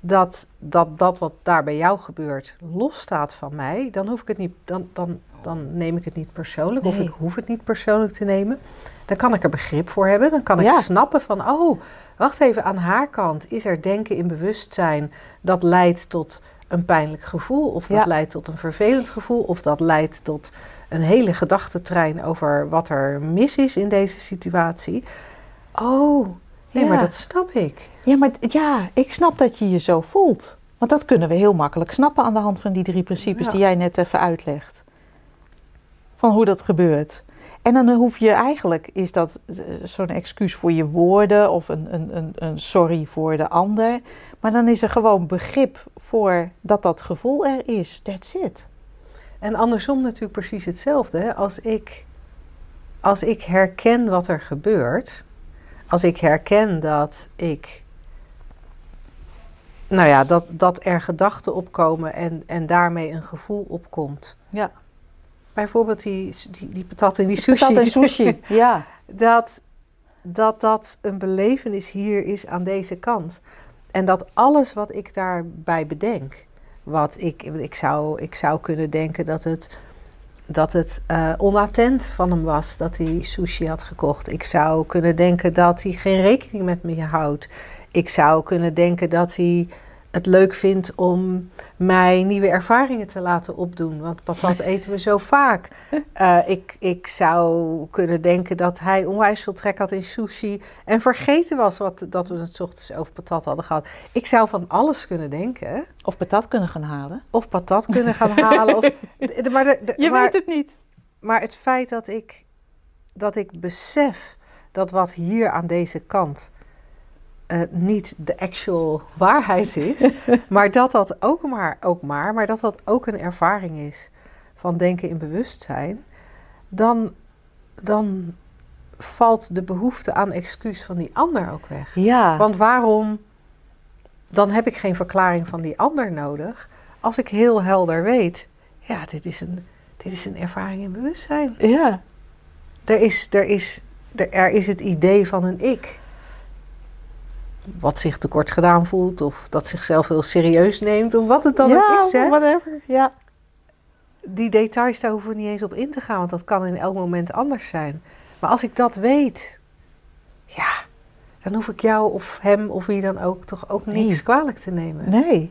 dat, dat dat wat daar bij jou gebeurt losstaat van mij, dan, hoef ik het niet, dan, dan, dan neem ik het niet persoonlijk, of ik hoef het niet persoonlijk te nemen. Dan kan ik er begrip voor hebben. Dan kan ik Ja. snappen van, oh, wacht even, aan haar kant is er denken in bewustzijn dat leidt tot een pijnlijk gevoel, of dat Ja. leidt tot een vervelend gevoel, of dat leidt tot een hele gedachtentrein over wat er mis is in deze situatie. Oh, nee, Ja. maar dat snap ik. Ja, maar ja, ik snap dat je je zo voelt. Want dat kunnen we heel makkelijk snappen aan de hand van die drie principes Ja. die jij net even uitlegt. Van hoe dat gebeurt. En dan hoef je eigenlijk, is dat eh, zo'n excuus voor je woorden of een, een, een, een sorry voor de ander. Maar dan is er gewoon begrip voor dat dat gevoel er is. That's it. En andersom natuurlijk precies hetzelfde. hè. Als ik, als ik herken wat er gebeurt, als ik herken dat ik, nou ja, dat, dat er gedachten opkomen en, en daarmee een gevoel opkomt. Ja. Bijvoorbeeld die, die, die patat en die sushi. Patat en sushi, ja. dat, dat dat een belevenis hier is aan deze kant. En dat alles wat ik daarbij bedenk, wat ik, ik, zou, ik zou kunnen denken dat het, dat het eh, onattent van hem was dat hij sushi had gekocht. Ik zou kunnen denken dat hij geen rekening met me houdt. Ik zou kunnen denken dat hij het leuk vindt om mij nieuwe ervaringen te laten opdoen. Want patat eten we zo vaak. Eh, ik, ik zou kunnen denken dat hij onwijs veel trek had in sushi. En vergeten was wat, dat we het ochtends over patat hadden gehad. Ik zou van alles kunnen denken. Of patat kunnen gaan halen. Of patat kunnen gaan halen. Of, de- de- maar, de- de- Je maar, weet het niet. maar het feit dat ik, dat ik besef dat wat hier aan deze kant eh, niet de actual waarheid is, maar dat dat ook maar, ook maar, maar dat dat ook een ervaring is van denken in bewustzijn, dan, dan valt de behoefte aan excuus van die ander ook weg. Ja. Want waarom, dan heb ik geen verklaring van die ander nodig, als ik heel helder weet, ja, dit is een, dit is een ervaring in bewustzijn. ja. Er is, er, is, er, er is het idee van een ik. Wat zich tekort gedaan voelt, of dat zichzelf heel serieus neemt, of wat het dan ja, ook is. Hè? whatever. Ja. Die details, daar hoeven we niet eens op in te gaan, want dat kan in elk moment anders zijn. Maar als ik dat weet, ja, dan hoef ik jou of hem of wie dan ook toch ook niks Nee. kwalijk te nemen. Nee.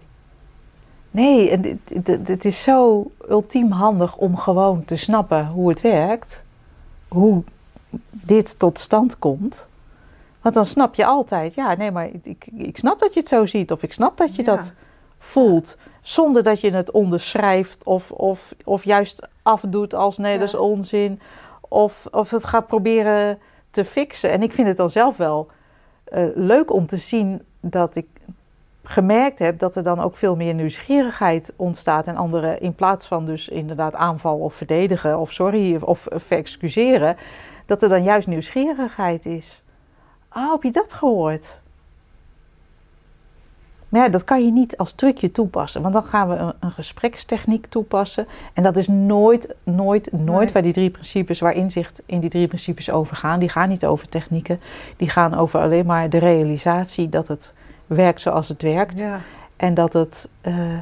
Nee, en dit- dit- het is zo ultiem handig om gewoon te snappen hoe het werkt. Hoe dit tot stand komt. Want dan snap je altijd, ja, nee, maar ik, ik, snap dat je het zo ziet. Of ik snap dat je Ja. dat voelt. Zonder dat je het onderschrijft of, of, of juist afdoet als nee, dat is onzin. Of, of het gaat proberen te fixen. En ik vind het dan zelf wel eh, leuk om te zien dat ik gemerkt heb dat er dan ook veel meer nieuwsgierigheid ontstaat en anderen in plaats van dus inderdaad aanval of verdedigen of sorry of, of verexcuseren, dat er dan juist nieuwsgierigheid is. Oh, heb je dat gehoord? Maar ja, dat kan je niet als trucje toepassen, want dan gaan we een, een gesprekstechniek toepassen. En dat is nooit, nooit, nooit Nee. waar die drie principes, waar inzicht in die drie principes over gaan. Die gaan niet over technieken, die gaan over alleen maar de realisatie dat het werkt zoals het werkt. Ja. En dat het. eh,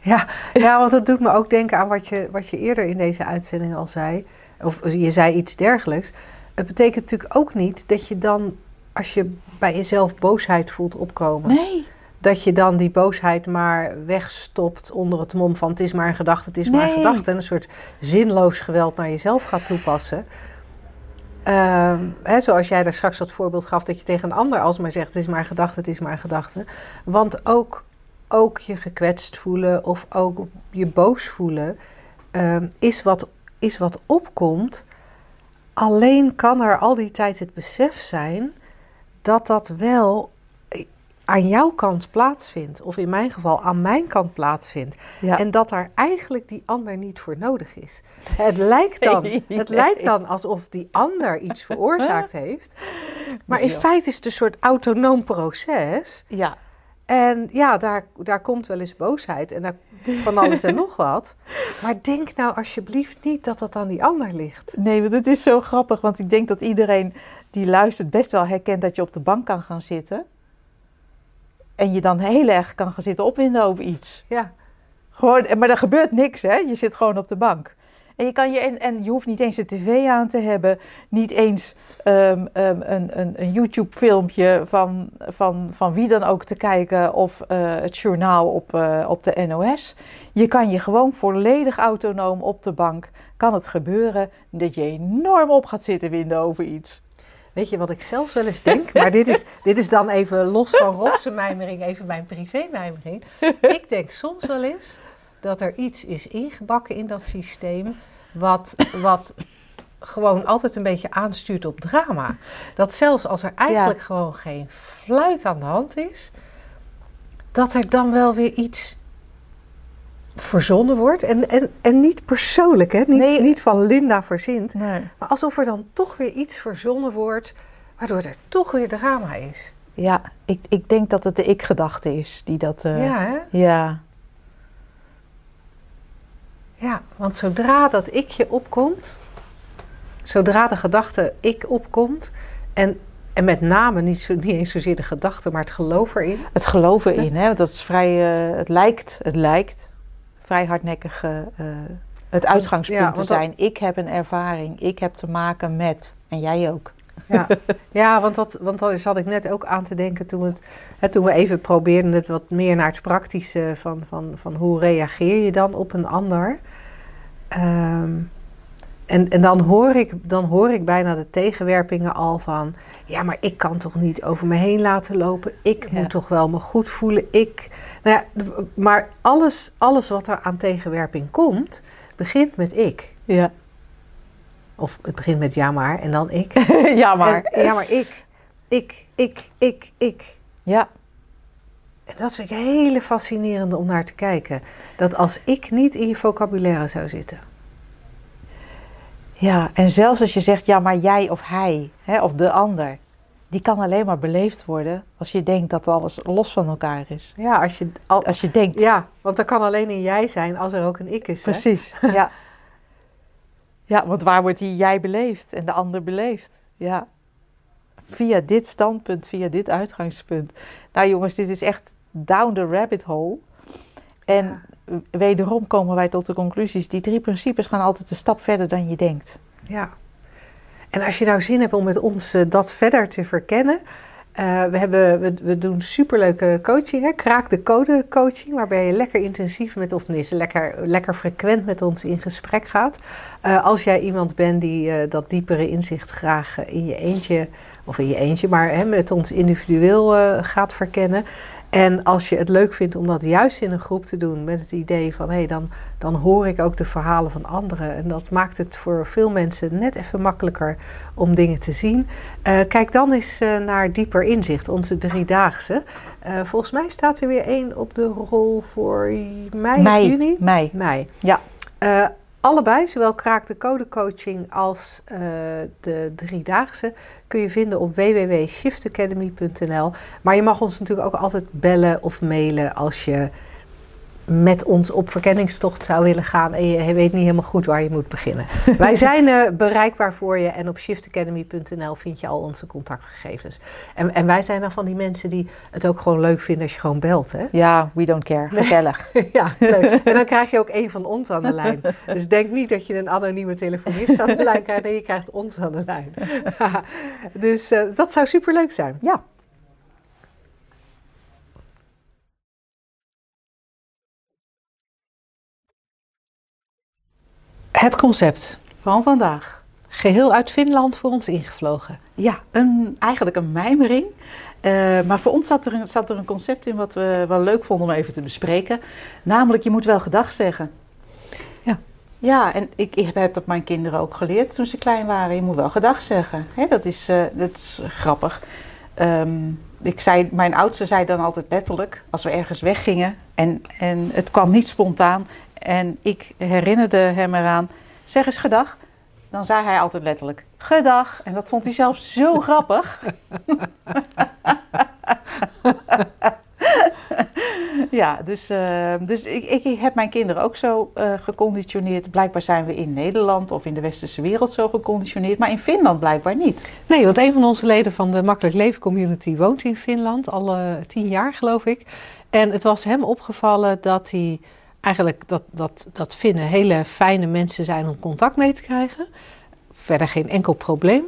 Ja, ja, want dat doet me ook denken aan wat je, wat je eerder in deze uitzending al zei. Of je zei iets dergelijks. Het betekent natuurlijk ook niet dat je dan, als je bij jezelf boosheid voelt opkomen, nee, dat je dan die boosheid maar wegstopt onder het mom van het is maar een gedachte, het is maar een gedachte. En een soort zinloos geweld naar jezelf gaat toepassen. Ehm, hè, zoals jij daar straks dat voorbeeld gaf, dat je tegen een ander alsmaar zegt: het is maar een gedachte, het is maar een gedachte. Want ook, ook je gekwetst voelen of ook je boos voelen ehm, is, wat, is wat opkomt. Alleen kan er al die tijd het besef zijn dat dat wel aan jouw kant plaatsvindt, of in mijn geval aan mijn kant plaatsvindt, Ja. en dat daar eigenlijk die ander niet voor nodig is. Het lijkt dan, het lijkt dan alsof die ander iets veroorzaakt heeft, maar in feite is het een soort autonoom proces. ja. En ja, daar, daar komt wel eens boosheid en daar van alles en nog wat. Maar denk nou alsjeblieft niet dat dat aan die ander ligt. Nee, want het is zo grappig, want ik denk dat iedereen die luistert best wel herkent dat je op de bank kan gaan zitten. En je dan heel erg kan gaan zitten opwinden over iets. Ja, Gewoon, maar er gebeurt niks, hè? Je zit gewoon op de bank. En je, kan je, en, en je hoeft niet eens een tv aan te hebben, niet eens ehm, ehm, een, een, een YouTube-filmpje van, van, van wie dan ook te kijken of eh, het journaal op, eh, op de NOS. Je kan je gewoon volledig autonoom op de bank, kan het gebeuren dat je enorm op gaat zitten winden over iets. weet je wat ik zelfs wel eens denk? Maar dit is, dit is dan even los van Rob's mijmering, even mijn privé-mijmering. Ik denk soms wel eens dat er iets is ingebakken in dat systeem wat, wat gewoon altijd een beetje aanstuurt op drama. Dat zelfs als er eigenlijk gewoon geen fluit aan de hand is, dat er dan wel weer iets verzonnen wordt. En, en, en niet persoonlijk, hè? Niet, Nee. niet van Linda verzint. Nee. Maar alsof er dan toch weer iets verzonnen wordt, waardoor er toch weer drama is. Ja, ik, ik denk dat het de ik-gedachte is die dat. eh, Ja, hè? ja. Ja, want zodra dat ikje opkomt, zodra de gedachte ik opkomt, en, en met name niet, zo, niet eens zozeer de gedachte, maar het geloof erin. Het geloven in, hè? want dat is vrij, eh, het lijkt, het lijkt vrij hardnekkig eh, eh, het uitgangspunt Ja, te dat- zijn. Ik heb een ervaring, ik heb te maken met, en jij ook. Ja, ja want, dat, want daar zat ik net ook aan te denken toen, het, hè, toen we even probeerden het wat meer naar het praktische van, van, van hoe reageer je dan op een ander. Ehm, en en dan, hoor ik, dan hoor ik bijna de tegenwerpingen al van, ja, maar ik kan toch niet over me heen laten lopen. Ik Ja. moet toch wel me goed voelen. Ik, nou ja, maar alles, alles wat er aan tegenwerping komt, begint met ik. Ja, Of het begint met ja maar en dan ik. ja maar. En- ja, maar ik, ik, ik, ik, ik. Ja, En dat vind ik een hele fascinerende om naar te kijken. Dat als ik niet in je vocabulaire zou zitten. ja, en zelfs als je zegt, ja maar jij of hij, hè, of de ander, die kan alleen maar beleefd worden als je denkt dat alles los van elkaar is. Ja, als je, al, Als je denkt, ja want er kan alleen een jij zijn als er ook een ik is. hè? precies. Ja. ja, want waar wordt die jij beleefd en de ander beleefd? Ja. Via dit standpunt, via dit uitgangspunt. Nou jongens, dit is echt down the rabbit hole. En wederom komen wij tot de conclusies. Die drie principes gaan altijd een stap verder dan je denkt. Ja. En als je nou zin hebt om met ons eh, dat verder te verkennen. eh, we, hebben, we, we doen superleuke coaching, hè? kraak de code coaching, waarbij je lekker intensief met, of tenminste lekker, lekker frequent met ons in gesprek gaat. Eh, als jij iemand bent die dat diepere inzicht graag in je eentje, of in je eentje, maar hè, met ons individueel eh, gaat verkennen. En als je het leuk vindt om dat juist in een groep te doen met het idee van hé, hey, dan, dan hoor ik ook de verhalen van anderen. En dat maakt het voor veel mensen net even makkelijker om dingen te zien. Eh, kijk dan eens eh, naar Dieper Inzicht, onze driedaagse. Eh, volgens mij staat er weer één op de rol voor mei, Mei, of juni. mei. Mei. Ja. Allebei, zowel Kraak de Code Coaching als eh, de driedaagse, kun je vinden op www.shiftacademy.nl. Maar je mag ons natuurlijk ook altijd bellen of mailen als je met ons op verkenningstocht zou willen gaan en je weet niet helemaal goed waar je moet beginnen. Wij zijn eh, bereikbaar voor je en op shiftacademy.nl vind je al onze contactgegevens. En, en wij zijn dan van die mensen die het ook gewoon leuk vinden als je gewoon belt. Hè? Ja, we don't care. Gezellig. Ja, leuk. En dan krijg je ook een van ons aan de lijn. Dus denk niet dat je een anonieme telefonist aan de lijn krijgt. Nee, je krijgt ons aan de lijn. dus eh, dat zou superleuk zijn. Ja. Het concept. Van vandaag. Geheel uit Finland voor ons ingevlogen. Ja, een, eigenlijk een mijmering. Eh, maar voor ons zat er, een, zat er een concept in wat we wel leuk vonden om even te bespreken. Namelijk, je moet wel gedag zeggen. Ja. Ja, en ik, ik heb dat mijn kinderen ook geleerd toen ze klein waren. Je moet wel gedag zeggen. Hè, dat, is, eh, dat is grappig. Ehm, ik zei, mijn oudste zei dan altijd letterlijk, als we ergens weggingen en, en het kwam niet spontaan en ik herinnerde hem eraan, zeg eens gedag. Dan zei hij altijd letterlijk, gedag. En dat vond hij zelf zo grappig. ja, dus, uh, dus ik, ik, heb mijn kinderen ook zo uh, geconditioneerd. Blijkbaar zijn we in Nederland of in de westerse wereld zo geconditioneerd, maar in Finland blijkbaar niet. Nee, want een van onze leden van de Makkelijk Leven Community woont in Finland, al uh, tien jaar geloof ik. En het was hem opgevallen dat hij eigenlijk dat, dat, dat Finnen hele fijne mensen zijn om contact mee te krijgen. Verder geen enkel probleem.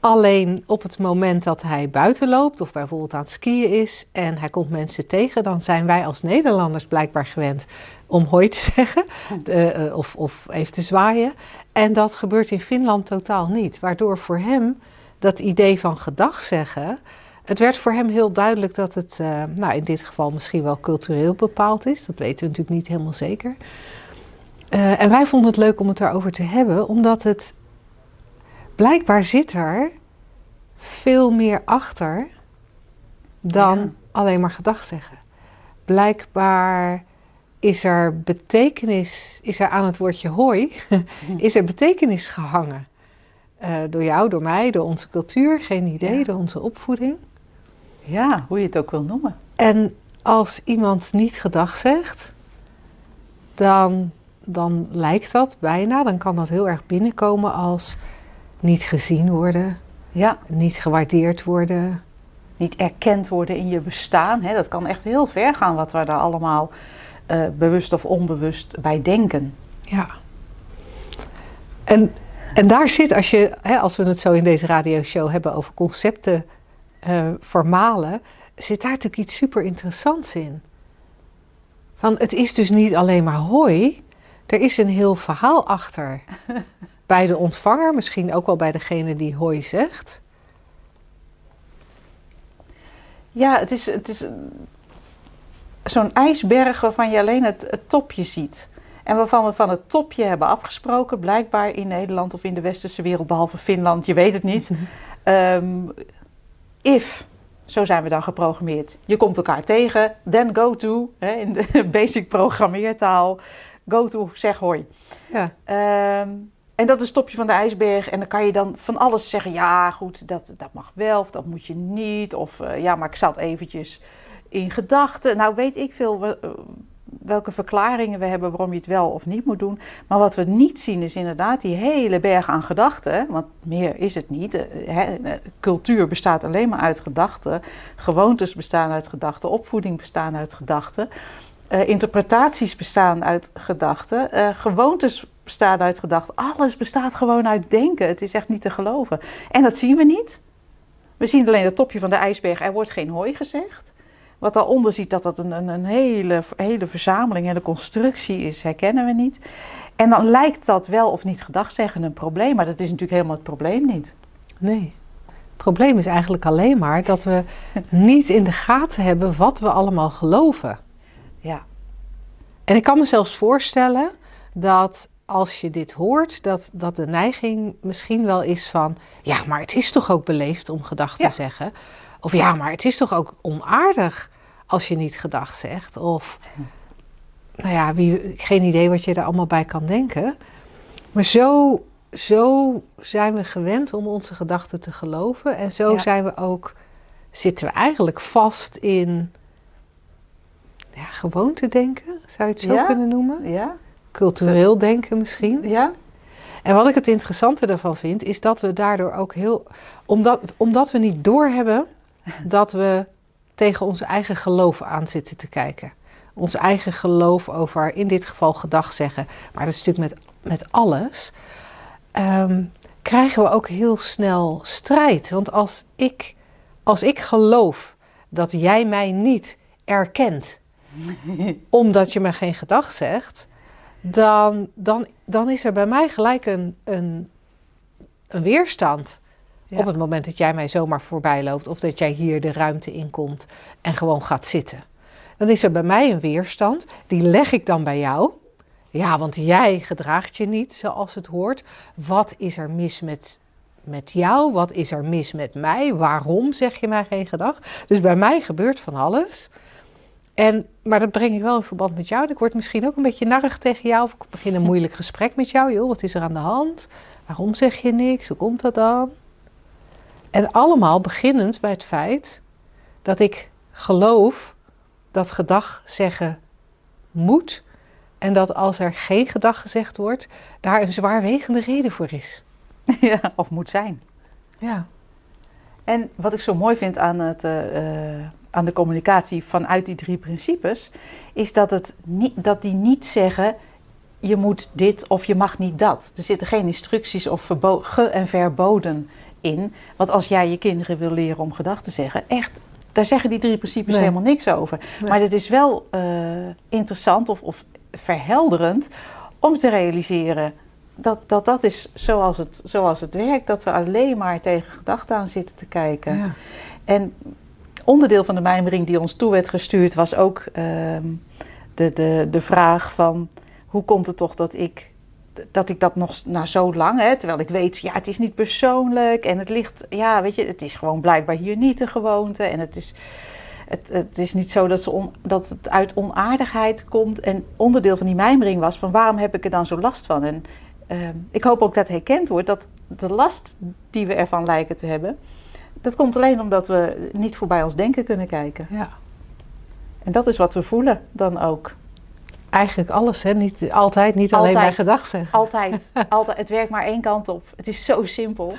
Alleen op het moment dat hij buiten loopt of bijvoorbeeld aan het skiën is en hij komt mensen tegen, dan zijn wij als Nederlanders blijkbaar gewend om hoi te zeggen uh, of, of even te zwaaien. En dat gebeurt in Finland totaal niet. Waardoor voor hem dat idee van gedag zeggen, het werd voor hem heel duidelijk dat het, uh, nou in dit geval misschien wel cultureel bepaald is. Dat weten we natuurlijk niet helemaal zeker. Uh, en wij vonden het leuk om het daarover te hebben, omdat het blijkbaar zit er veel meer achter dan ja. alleen maar gedag zeggen. Blijkbaar is er betekenis, is er aan het woordje hoi, is er betekenis gehangen. Uh, door jou, door mij, door onze cultuur, geen idee, ja. door onze opvoeding. Ja, hoe je het ook wil noemen. En als iemand niet gedag zegt, dan, dan lijkt dat bijna, dan kan dat heel erg binnenkomen als niet gezien worden, ja. niet gewaardeerd worden. Niet erkend worden in je bestaan. Hè? Dat kan echt heel ver gaan wat we daar allemaal uh, bewust of onbewust bij denken. Ja. En, en daar zit, als, je, hè, als we het zo in deze radioshow hebben over concepten uh, formalen, zit daar natuurlijk iets super interessants in. Van het is dus niet alleen maar hoi, er is een heel verhaal achter. bij de ontvanger, misschien ook wel bij degene die hoi zegt. Ja, het is, het is zo'n ijsberg waarvan je alleen het, het, topje ziet. En waarvan we van het topje hebben afgesproken, blijkbaar in Nederland of in de westerse wereld, behalve Finland, je weet het niet. um, if, zo zijn we dan geprogrammeerd. Je komt elkaar tegen, then go to, hè, in de basic programmeertaal. Go to, zeg hoi. Ja. Um, en dat is het topje van de ijsberg. En dan kan je dan van alles zeggen. Ja, goed, dat, dat mag wel of dat moet je niet. Of uh, ja, maar ik zat eventjes in gedachten. Nou, weet ik veel welke verklaringen we hebben waarom je het wel of niet moet doen. Maar wat we niet zien is inderdaad die hele berg aan gedachten. Want meer is het niet. He, cultuur bestaat alleen maar uit gedachten. Gewoontes bestaan uit gedachten. Opvoeding bestaan uit gedachten. Uh, interpretaties bestaan uit gedachten. Gewoontes bestaan uit gedachten. Alles bestaat gewoon uit denken. Het is echt niet te geloven. En dat zien we niet. We zien alleen het topje van de ijsberg. Er wordt geen hooi gezegd. Wat daaronder ziet dat dat een, een, een hele, hele verzameling, hele constructie is, herkennen we niet. En dan lijkt dat wel of niet gedacht zeggen een probleem. Maar dat is natuurlijk helemaal het probleem niet. Nee. Het probleem is eigenlijk alleen maar dat we niet in de gaten hebben wat we allemaal geloven. Ja. En ik kan me zelfs voorstellen dat als je dit hoort, dat, dat de neiging misschien wel is van: ja, maar het is toch ook beleefd om gedag te ja. zeggen? Of ja, maar het is toch ook onaardig als je niet gedag zegt? Of, nou ja, wie, geen idee wat je er allemaal bij kan denken. Maar zo, zo zijn we gewend om onze gedachten te geloven. En zo ja. zijn we ook, zitten we eigenlijk vast in ja, gewoonte denken, zou je het zo ja? kunnen noemen? Ja. Cultureel denken misschien. Ja. En wat ik het interessante daarvan vind, is dat we daardoor ook heel. Omdat, omdat we niet doorhebben dat we tegen onze eigen geloof aan zitten te kijken. Ons eigen geloof over, in dit geval gedag zeggen, maar dat is natuurlijk met, met alles. Um, krijgen we ook heel snel strijd. Want als ik, als ik geloof dat jij mij niet erkent, omdat je me geen gedag zegt, dan, dan, dan is er bij mij gelijk een, een, een weerstand. Op het moment dat jij mij zomaar voorbij loopt of dat jij hier de ruimte inkomt en gewoon gaat zitten. Dan is er bij mij een weerstand, die leg ik dan bij jou. Ja, want jij gedraagt je niet zoals het hoort. Wat is er mis met, met jou? Wat is er mis met mij? Waarom zeg je mij geen gedag? Dus bij mij gebeurt van alles. En, maar dat breng ik wel in verband met jou. Ik word misschien ook een beetje narrig tegen jou. Of ik begin een moeilijk gesprek met jou. Joh, wat is er aan de hand? Waarom zeg je niks? Hoe komt dat dan? En allemaal beginnend bij het feit dat ik geloof dat gedag zeggen moet. En dat als er geen gedag gezegd wordt, daar een zwaarwegende reden voor is. ja, of moet zijn. Ja. En wat ik zo mooi vind aan, het, uh, aan de communicatie vanuit die drie principes, is dat, het niet, dat die niet zeggen: je moet dit of je mag niet dat. Er zitten geen instructies of ge- en verboden in. Want als jij je kinderen wil leren om gedag te zeggen, echt, daar zeggen die drie principes Nee. helemaal niks over. Nee. Maar het is wel eh, interessant of, of verhelderend om te realiseren dat dat, dat is zoals het, zoals het werkt. Dat we alleen maar tegen gedachten aan zitten te kijken. ja. En onderdeel van de mijmering die ons toe werd gestuurd was ook ehm, de, de, de vraag van hoe komt het toch dat ik dat ik dat nog na zo lang, hè, terwijl ik weet, ja, het is niet persoonlijk en het ligt, ja, weet je, het is gewoon blijkbaar hier niet de gewoonte en het is, het, het is niet zo dat, ze on- dat het uit onaardigheid komt. En onderdeel van die mijmering was van waarom heb ik er dan zo last van? En ehm, ik hoop ook dat herkend wordt dat de last die we ervan lijken te hebben, dat komt alleen omdat we niet voorbij ons denken kunnen kijken. ja. En dat is wat we voelen dan ook. Eigenlijk alles, hè? Niet, altijd, niet alleen bij gedag zeggen. Altijd, altijd. Het werkt maar één kant op. Het is zo simpel.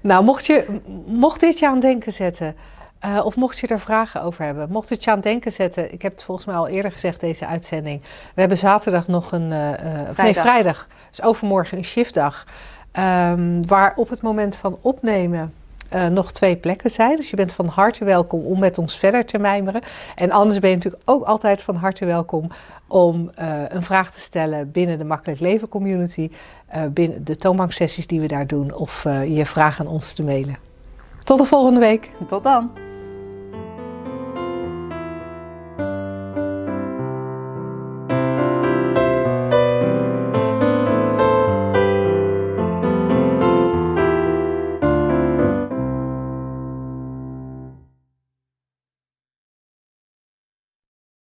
Nou, mocht, je, mocht dit je aan het denken zetten, eh, of mocht je er vragen over hebben, mocht het je aan het denken zetten, ik heb het volgens mij al eerder gezegd, deze uitzending. We hebben zaterdag nog een, eh, eh, of nee, Vrijdag. vrijdag, dus overmorgen een shiftdag, ehm, waar op het moment van opnemen eh, nog twee plekken zijn. Dus je bent van harte welkom om met ons verder te mijmeren. En anders ben je natuurlijk ook altijd van harte welkom om eh, een vraag te stellen binnen de Makkelijk Leven community, eh, binnen de toonbanksessies die we daar doen, of je vraag aan ons te mailen. Tot de volgende week. Tot dan.